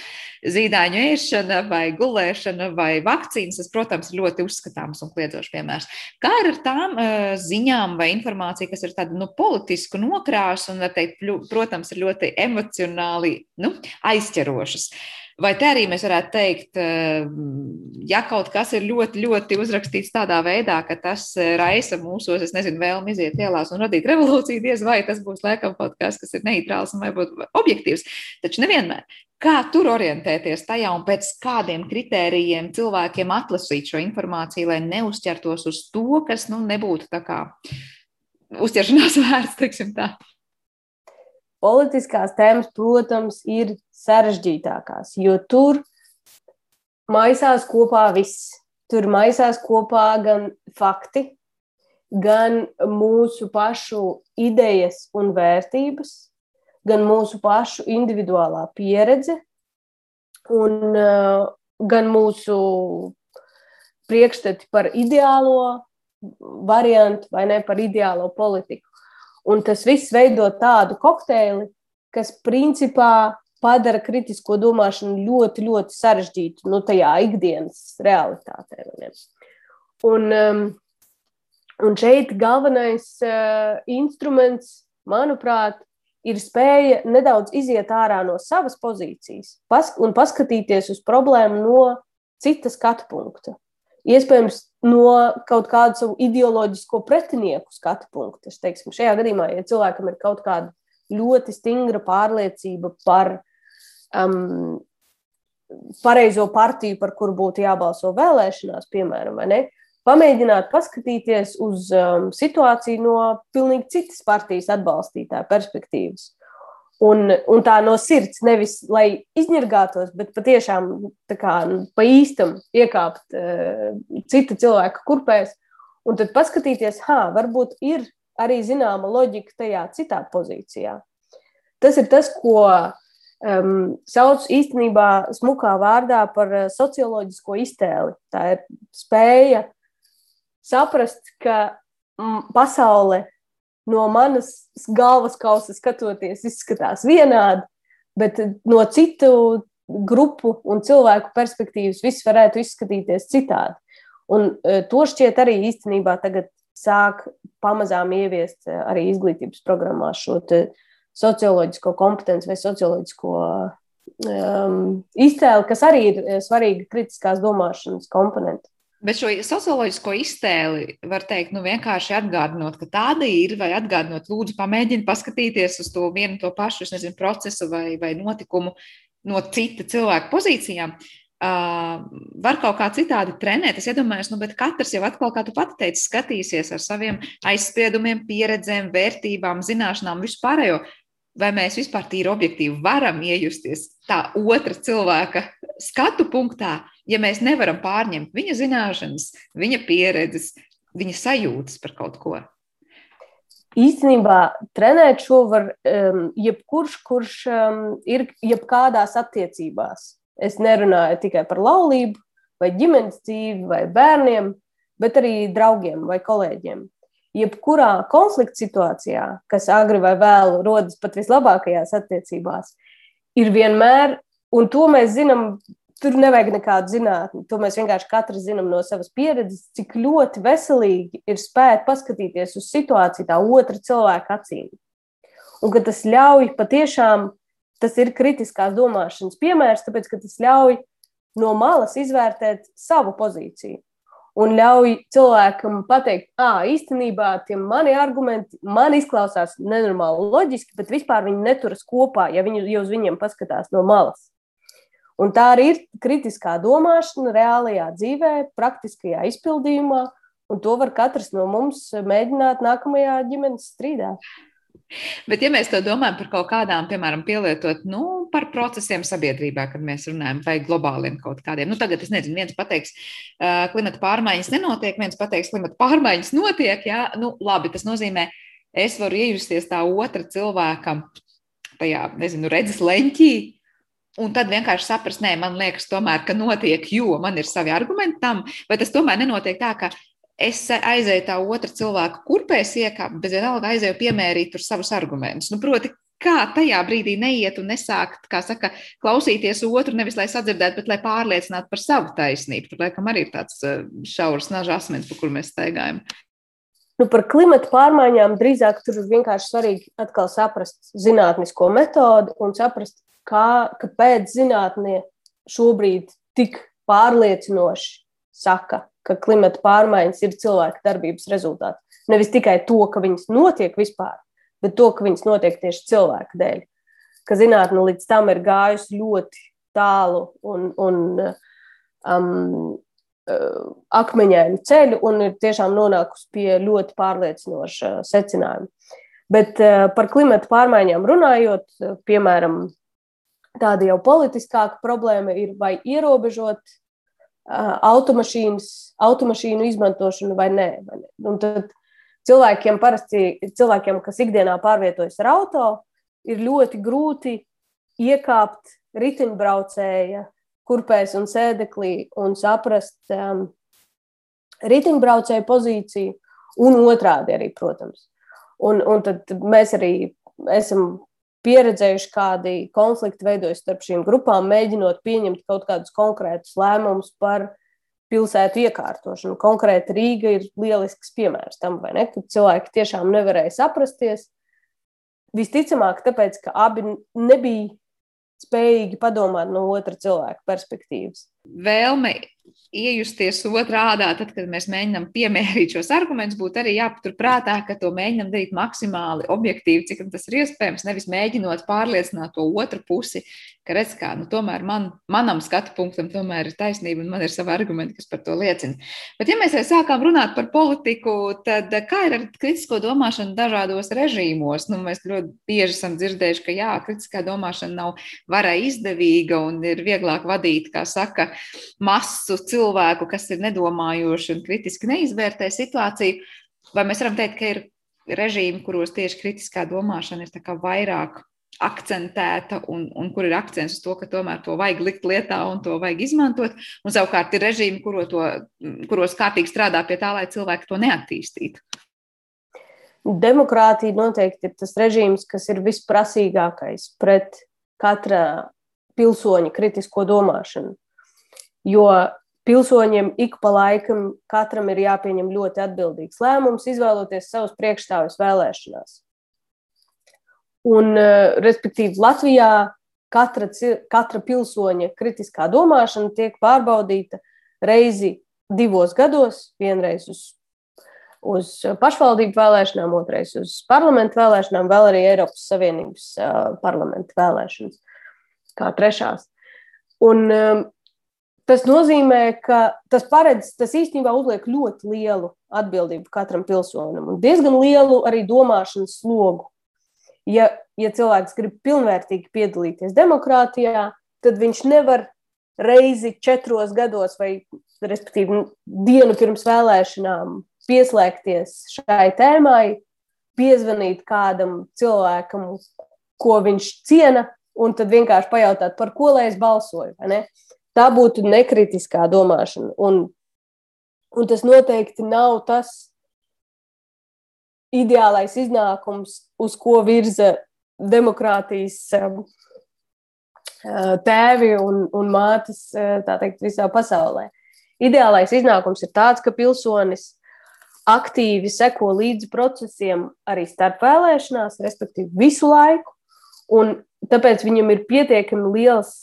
S2: zīdaiņu ēšana vai gulēšana vai vakcīnas, tas, protams, ir ļoti uzskatāms un kliedzošs piemērs. Kā ir ar tām uh, ziņām vai informāciju, kas ir tāda nu, politisku nokrāsu un, teikt, protams, ir ļoti emocionāli nu, aizķerošas? Vai te arī mēs varētu teikt, eh, ja kaut kas ir ļoti, ļoti uzrakstīts tādā veidā, ka tas eh, raisa mūsos, es nezinu, vēlmi iziet ielās un radīt revolūciju, diez vai tas būs laikam kaut kas, kas ir neitrāls un varbūt objektīvs. Taču nevienmēr. Kā tur orientēties tajā un pēc kādiem kritērijiem cilvēkiem atlasīt šo informāciju, lai neuzķertos uz to, kas nu, nebūtu tā kā uzķeršanās vērts, teiksim tā?
S5: Politiskās tēmas, protams, ir sarežģītākās, jo tur maisās kopā viss. Tur maisās kopā gan fakti, gan mūsu pašu idejas un vērtības, gan mūsu pašu individuālā pieredze, un uh, gan mūsu priekšstati par ideālo variantu vai ne par ideālo politiku. Un tas viss veido tādu kokteili, kas principā padara kritisko domāšanu ļoti, ļoti sarežģītu nu, tajā ikdienas realitātē. Un, um, un šeit galvenais uh, instruments, manuprāt, ir spēja nedaudz iziet ārā no savas pozīcijas pas un paskatīties uz problēmu no citas skatu punkta. Iespējams, no kaut kāda savu ideoloģisko pretinieku skatu punkta. Es teiksim, šajā gadījumā, ja cilvēkam ir kaut kāda ļoti stingra pārliecība par um, pareizo partiju, par kuru būtu jābalso vēlēšanās, piemēram, pamēģināt paskatīties uz um, situāciju no pilnīgi citas partijas atbalstītāja perspektīvas. Un, un tā no sirds, nevis lai izņirgātos, bet patiešām kā, nu, pa īstam iekāpt uh, cita cilvēka kurpēs, un tad paskatīties, ha, varbūt ir arī zināma loģika tajā citā pozīcijā. Tas ir tas, ko um, sauc īstenībā smukā vārdā par uh, socioloģisko iztēli. Tā ir spēja saprast, ka mm, pasaule no manas galvas kausa skatoties izskatās vienādi, bet no citu grupu un cilvēku perspektīvas viss varētu izskatīties citādi. Un uh, to šķiet arī īstenībā tagad sāk pamazām ieviest uh, arī izglītības programmās šo socioloģisko kompetenci vai socioloģisko um, iztēli, kas arī ir svarīga kritiskās domāšanas komponente.
S2: Bet šo socioloģisko iztēli var teikt, nu vienkārši atgādinot, ka tāda ir, vai atgādinot, lūdzu, pamēģiniet paskatīties uz to vienu to pašu, nezinu, procesu vai, vai notikumu no cita cilvēka pozīcijām. Uh, var kaut kā citādi trenēt. Es iedomājos, nu, bet katrs jau atkal, kā tu pati teici, skatīsies ar saviem aizspriedumiem, pieredzēm, vērtībām, zināšanām, vispārējo vai mēs vispār tīri objektīvi varam iejusties tā otra cilvēka skatu punktā, ja mēs nevaram pārņemt viņa zināšanas, viņa pieredzes, viņa sajūtas par kaut ko.
S5: Īstenībā trenēt šo var um, jebkurš, kurš um, ir jebkādās attiecībās. Es nerunāju tikai par laulību, vai ģimenes dzīvi, vai bērniem, bet arī draugiem vai kolēģiem jebkurā konflikta situācijā, kas agri vai vēlu rodas pat vislabākajās attiecībās, ir vienmēr, un to mēs zinām, tur nevajag nekādu zinātni. To mēs vienkārši katrs zinām no savas pieredzes, cik ļoti veselīgi ir spēt paskatīties uz situāciju tā otra cilvēka acīm. Un ka tas ļauj patiešām, tas ir kritiskās domāšanas piemērs, tāpēc ka tas ļauj no malas izvērtēt savu pozīciju un ļauj cilvēkam pateikt, ah, īstenībā tie mani argumenti man izklausās nenormāli loģiski, bet vispār viņi neturas kopā, ja viņi uz viņiem paskatās no malas. Un tā arī ir kritiskā domāšana reālajā dzīvē, praktiskajā izpildījumā, un to var katrs no mums mēģināt nākamajā ģimenes strīdā.
S2: Bet, ja mēs to domājam par kaut kādām, piemēram, pielietot nu, par procesiem sabiedrībā, kad mēs runājam vai globāliem kaut kādiem, nu, tagad es nezinu, viens pateiks, uh, klimata pārmaiņas nenotiek, viens pateiks, klimata pārmaiņas notiek. Jā, nu, labi, tas nozīmē, es varu iejusties tā otra cilvēka tajā, nezinu, redzes leņķī. Un tad vienkārši saprast, nē, man liekas, tomēr, ka notiek, jo man ir savi argumenti tam, vai tas tomēr nenotiek tā, ka es aizēju tā otra cilvēka kurpēs iekāpt, bet vienalga aizēju piemērīt tur savus argumentus. Nu, proti, kā tajā brīdī neiet un nesākt, kā saka, klausīties otru, nevis lai sadzirdētu, bet lai pārliecinātu par savu taisnību. Tur, laikam, arī ir tāds eh, šaurs naža asmens, pa kur mēs staigājam.
S5: Nu, par klimatu pārmaiņām drīzāk tur ir vienkārši svarīgi atkal saprast zinātnisko metodi un saprast, kā, kāpēc zinātnē šobrīd tik pārliecinoši saka, ka klimata pārmaiņas ir cilvēka darbības rezultāts. Nevis tikai to, ka viņas notiek vispār, bet to, ka viņas notiek tieši cilvēka dēļ. Ka zinātne līdz tam ir gājusi ļoti tālu un, un um, uh, akmeņainu ceļu un ir tiešām nonākusi pie ļoti pārliecinoša secinājuma. Bet uh, par klimatu pārmaiņām runājot, piemēram, Tāda jau politiskāka problēma ir, vai ierobežot automašīnu izmantošanu vai nē. Vai nē. Un tad cilvēkiem, parasti, cilvēkiem, kas ikdienā pārvietojas ar auto, ir ļoti grūti iekāpt riteņbraucēja kurpēs un sēdeklī un saprast um, riteņbraucēja pozīciju un otrādi arī, protams. Un, un tad mēs arī esam pieredzējuši, kādi konflikti veidojas starp šīm grupām, mēģinot pieņemt kaut kādus konkrētus lēmumus par pilsētu iekārtošanu. Konkrēti Rīga ir lielisks piemērs tam, vai ne? Kad cilvēki tiešām nevarēja saprasties. Visticamāk, tāpēc, ka abi nebija spējīgi padomāt no otra cilvēka perspektīvas.
S2: Vēlme iejusties otrādā, tad, kad mēs mēģinām piemērīt šos argumentus, būtu arī jāpaturprātā, ka to mēģinām darīt maksimāli objektīvi, cik tas ir iespējams, nevis mēģinot pārliecināt to otru pusi, ka redz, kā nu, tomēr man, manam skatu punktam tomēr ir taisnība un man ir savi argumenti, kas par to liecina. Bet, ja mēs jau sākām runāt par politiku, tad kā ir ar kritisko domāšanu dažādos režīmos? Nu, mēs ļoti bieži esam dzirdējuši, ka jā, kritiskā domāšana nav varai izdevīga un ir vieglāk vadīt, kā saka, masu cilvēku, kas ir nedomājoši un kritiski neizvērtē situāciju. Vai mēs varam teikt, ka ir režīmi, kuros tieši kritiskā domāšana ir vairāk akcentēta un, un kur ir akcents uz to, ka tomēr to vajag likt lietā un to vajag izmantot. Un savukārt ir režīmi, kuro to, kuros kārtīgi strādā pie tā, lai cilvēki to neattīstītu.
S5: Demokrātija noteikti ir tas režīms, kas ir visprasīgākais pret katra pilsoņa kritisko domāšanu. Jo pilsoņiem ik pa laikam katram ir jāpieņem ļoti atbildīgs lēmums, izvēloties savus priekšstāvus vēlēšanās. Un, eh, respektīvi, Latvijā katra, katra pilsoņa kritiskā domāšana tiek pārbaudīta reizi divos gados, vienreiz uz, uz pašvaldību vēlēšanām, otrais uz parlamentu vēlēšanām, vēl arī Eiropas Savienības uh, parlamentu vēlēšanas, kā trešās. Un, um, tas nozīmē, ka tas paredz, tas īstenībā uzliek ļoti lielu atbildību katram pilsonim un diezgan lielu arī domāšanas slogu ja, ja cilvēks grib pilnvērtīgi piedalīties demokrātijā, tad viņš nevar reizi četros gados, vai respektīvi dienu pirms vēlēšanām, pieslēgties šai tēmai, piezvanīt kādam cilvēkam, ko viņš ciena, un tad vienkārši pajautāt, par ko lai es balsoju. Tā būtu nekritiskā domāšana. Un, un tas noteikti nav tas, ideālais iznākums, uz ko virza demokrātijas um, uh, tēvi un, un mātes uh, teikt, visā pasaulē. Ideālais iznākums ir tāds, ka pilsonis aktīvi seko līdzi procesiem arī starp vēlēšanās, respektīvi visu laiku, tāpēc viņam ir pietiekami liels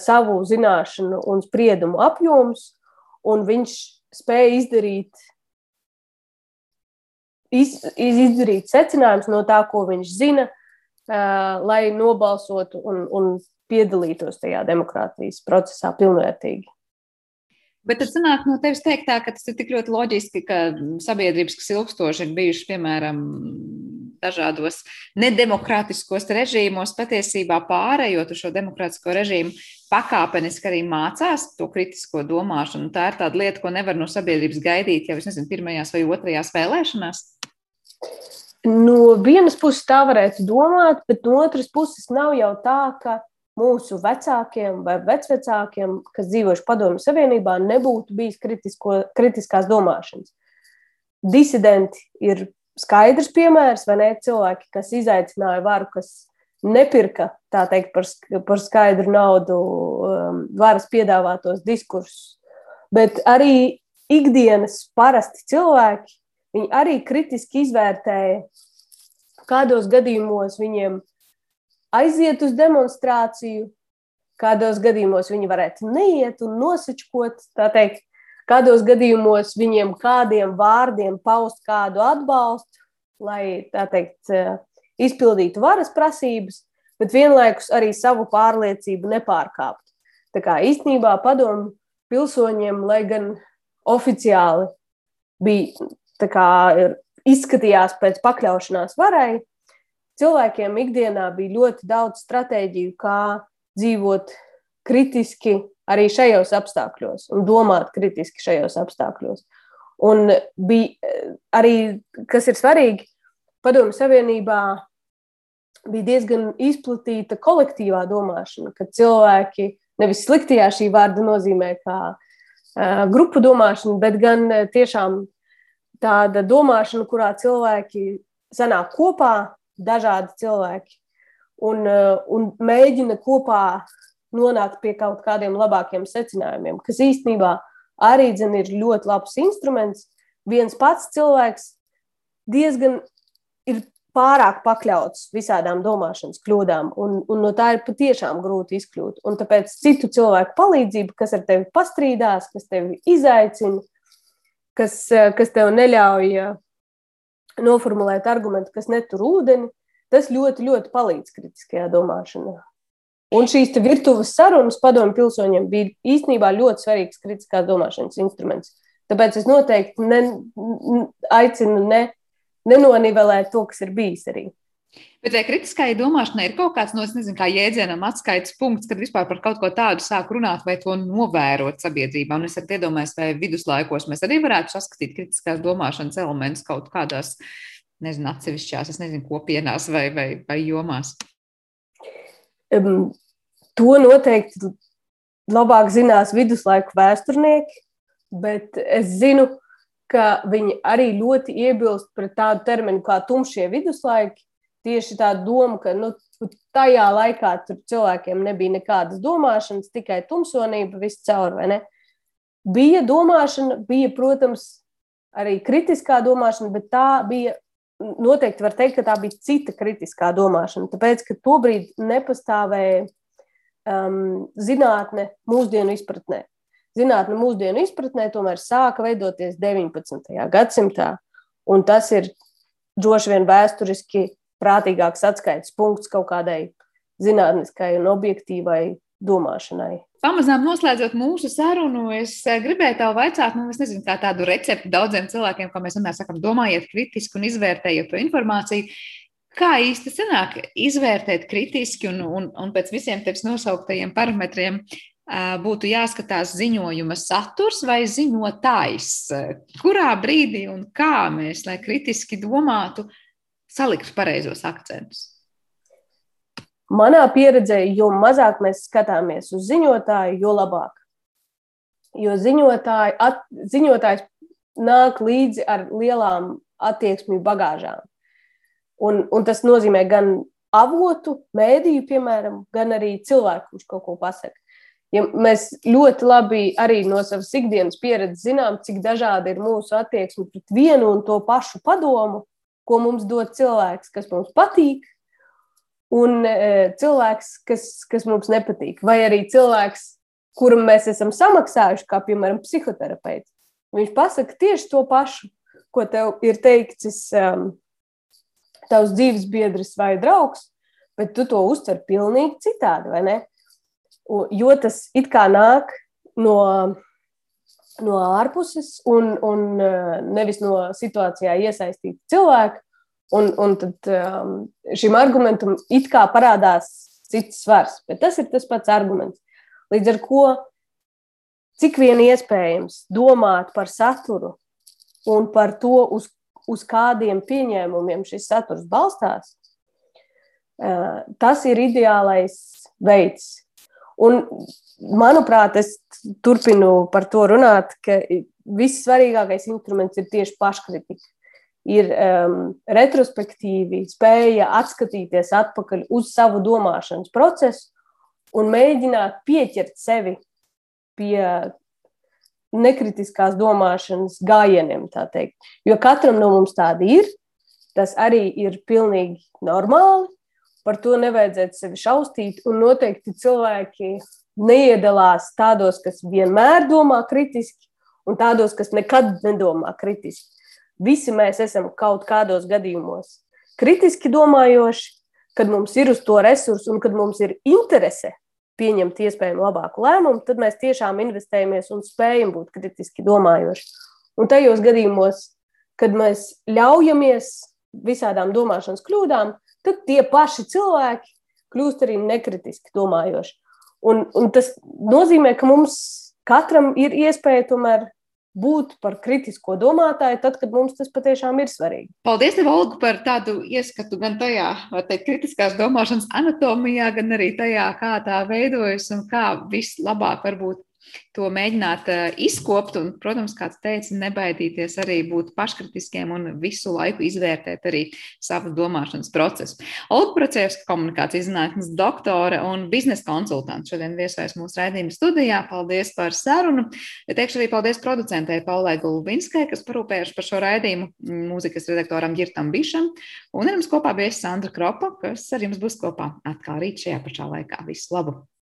S5: savu zināšanu un spriedumu apjoms, un viņš spēja izdarīt iz, izdarīt secinājumus no tā, ko viņš zina, uh, lai nobalsotu un, un piedalītos tajā demokrātijas procesā pilnvērtīgi.
S2: Bet tas nāk no tevis teiktā, ka tas ir tik ļoti loģiski, ka sabiedrības, kas ilgstoši ir bijušas, piemēram, dažādos nedemokrātiskos režīmos, patiesībā pārējot uz šo demokrātisko režīmu, pakāpeniski arī mācās to kritisko domāšanu. Tā ir tāda lieta, ko nevar no sabiedrības gaidīt jau, es nezinu, pirmajās vai otrajās vēlēšanās.
S5: No vienas puses tā varētu domāt, bet no otras puses nav jau tā, ka mūsu vecākiem vai vecvecākiem, kas dzīvojuši Padomju Savienībā, nebūtu bijis kritisko, kritiskās domāšanas. Disidenti ir skaidrs piemērs, vai ne? Cilvēki, kas izaicināja varu, kas nepirka teikt, par, par skaidru naudu um, varas piedāvātos diskursus. Bet arī ikdienas parasti cilvēki, viņi arī kritiski izvērtēja, kādos gadījumos viņiem aiziet uz demonstrāciju, kādos gadījumos viņi varētu neiet un nosačkot, tā teikt, kādos gadījumos viņiem kādiem vārdiem paust kādu atbalstu, lai, tā teikt, izpildītu varas prasības, bet vienlaikus arī savu pārliecību nepārkāpt. Tā kā īstenībā padomu pilsoņiem, lai gan oficiāli bija kā, izskatījās pēc pakļaušanās varai, cilvēkiem ikdienā bija ļoti daudz stratēģiju, kā dzīvot kritiski arī šajos apstākļos un domāt kritiski šajos apstākļos. Un bija arī, kas ir svarīgi, Padomju Savienībā bija diezgan izplatīta kolektīvā domāšana, kad cilvēki nevis sliktajā šī vārda nozīmē, kā grupu domāšana, bet gan tiešām tāda domāšana, kurā cilvēki sanāk kopā, dažādi cilvēki, un, uh, un mēģina kopā nonākt pie kaut kādiem labākiem secinājumiem, kas īstenībā arī dzen, ir ļoti labs instruments. Viens pats cilvēks diezgan ir pārāk pakļauts visādām domāšanas kļūdām, un, un no tā ir patiešām grūti izkļūt. Un tāpēc citu cilvēku palīdzība, kas ar tevi pastrīdās, kas tevi izaicina, kas, kas tev neļauj noformulēt argumentu, kas netur ūdeni, tas ļoti, ļoti palīdz kritiskajā domāšanā. Un šīs virtuves sarunas padomu pilsoņiem bija īstenībā ļoti svarīgs kritiskās domāšanas instruments. Tāpēc es noteikti ne, aicinu ne nenonivelēt to, kas ir bijis arī.
S2: Bet vai kritiskai domāšanai ir kaut kāds no, nezinu, kā jēdzienam atskaites punkts, kad vispār par kaut ko tādu sāk runāt vai to novērot sabiedrībā? Un es arī iedomājos, vai viduslaikos mēs arī varētu saskatīt kritiskās domāšanas elementus kaut kādās, nezinu, atsevišķās, es nezinu, kopienās vai, vai, vai jomās.
S5: Um, to noteikti labāk zinās viduslaiku vēsturnieki, bet es zinu, ka viņi arī ļoti iebilst pret tādu terminu kā tumšie viduslaiki. Tieši tā doma, ka nu, tajā laikā cilvēkiem nebija nekādas domāšanas, tikai tumsonība viscaur. Bija domāšana, bija, protams, arī kritiskā domāšana, bet tā bija noteikti var teikt, ka tā bija cita kritiskā domāšana. Tāpēc, ka tobrīd nepastāvēja um, zinātne mūsdienu izpratnē zinātne mūsdienu izpratnē tomēr sāka veidoties 19. gadsimtā. Un tas ir droši vien vēsturiski prātīgāks atskaites punkts kaut kādai zinātniskai un objektīvai domāšanai.
S2: Pamazām noslēdzot mūsu sarunu, es eh, gribēju tev vaicāt, nu, es nezinu, kā tādu recepti daudziem cilvēkiem, kā mēs vienmēr sakām, domājiet kritiski un izvērtējiet to informāciju. Kā īsti sanāk izvērtēt kritiski un, un, un pēc visiem tevis nosauktajiem parametriem, būtu jāskatās ziņojuma saturs vai ziņotājs. Kurā brīdī un kā mēs, lai kritiski domātu, saliktu pareizos akcentus?
S5: Manā pieredzē, jo mazāk mēs skatāmies uz ziņotāju, jo labāk. Jo ziņotāji, at, ziņotājs nāk līdzi ar lielām attieksmju bagāžām. Un, un tas nozīmē gan avotu, mēdīju, piemēram, gan arī cilvēku, kurš kaut ko pasaka ja mēs ļoti labi arī no savas ikdienas pieredzes zinām, cik dažādi ir mūsu attieksme pret vienu un to pašu padomu, ko mums dod cilvēks, kas mums patīk, un e, cilvēks, kas, kas mums nepatīk, vai arī cilvēks, kuram mēs esam samaksājuši, kā piemēram psihoterapeits. Viņš pasaka tieši to pašu, ko tev ir teicis um, tavs dzīves biedrs vai draugs, bet tu to uztver pilnīgi citādi, vai ne? jo tas it kā nāk no, no ārpuses un, un eh, nevis no situācijā iesaistīta cilvēka. Un, un tad um, šim argumentam it kā parādās cits svars, bet tas ir tas pats arguments. Līdz ar to, cik vien iespējams domāt par saturu un par to, uz, uz kādiem pieņēmumiem šis saturs balstās, Tas ir ideālais veids. Un, manuprāt, es turpinu par to runāt, ka vissvarīgākais instruments ir tieši paškritika. Ir um, retrospektīvi spēja atskatīties atpakaļ uz savu domāšanas procesu un mēģināt pieķert sevi pie nekritiskās domāšanas gājieniem. Jo katram no mums tādi ir, tas arī ir pilnīgi normāli. Par to nevajadzētu sevi šausmīt. Un noteikti cilvēki neiedalās tādos, kas vienmēr domā kritiski, un tādos, kas nekad nedomā kritiski. Visi mēs esam kaut kādos gadījumos kritiski domājoši, kad mums ir uz to resursu un kad mums ir interese pieņemt iespējami labāku lēmumu, tad mēs tiešām investējamies un spējam būt kritiski domājoši. Un tajos gadījumos, kad mēs ļaujamies visādām domāšanas kļūdām, tad tie paši cilvēki kļūst arī nekritiski domājoši. Un, un tas nozīmē, ka mums katram ir iespēja tomēr būt par kritisko domātāju, tad, kad mums tas patiešām ir svarīgi.
S2: Paldies, Tev, Olga, par tādu ieskatu gan tajā, vai teikt, kritiskās domāšanas anatomijā, gan arī tajā, kā tā veidojas un kā vislabāk varbūt to mēģināt eh, izkopt un, protams, kāds teica, nebaidīties arī būt paškritiskiem un visu laiku izvērtēt arī savu domāšanas procesu. Olga Procevska, komunikācijas zinātnes doktore un biznesa konsultants, šodien viesojas mūsu raidījuma studijā. Paldies par sarunu. Teikšu arī paldies producentei Paulai Gulbinskai, kas parūpējuši par šo raidījumu, mūzikas redaktoram Girtam Bišam, un ar jums kopā bija Sandra Kropa, kas ar jums būs kopā atkal rīt šajā pašā laikā. Visu labu!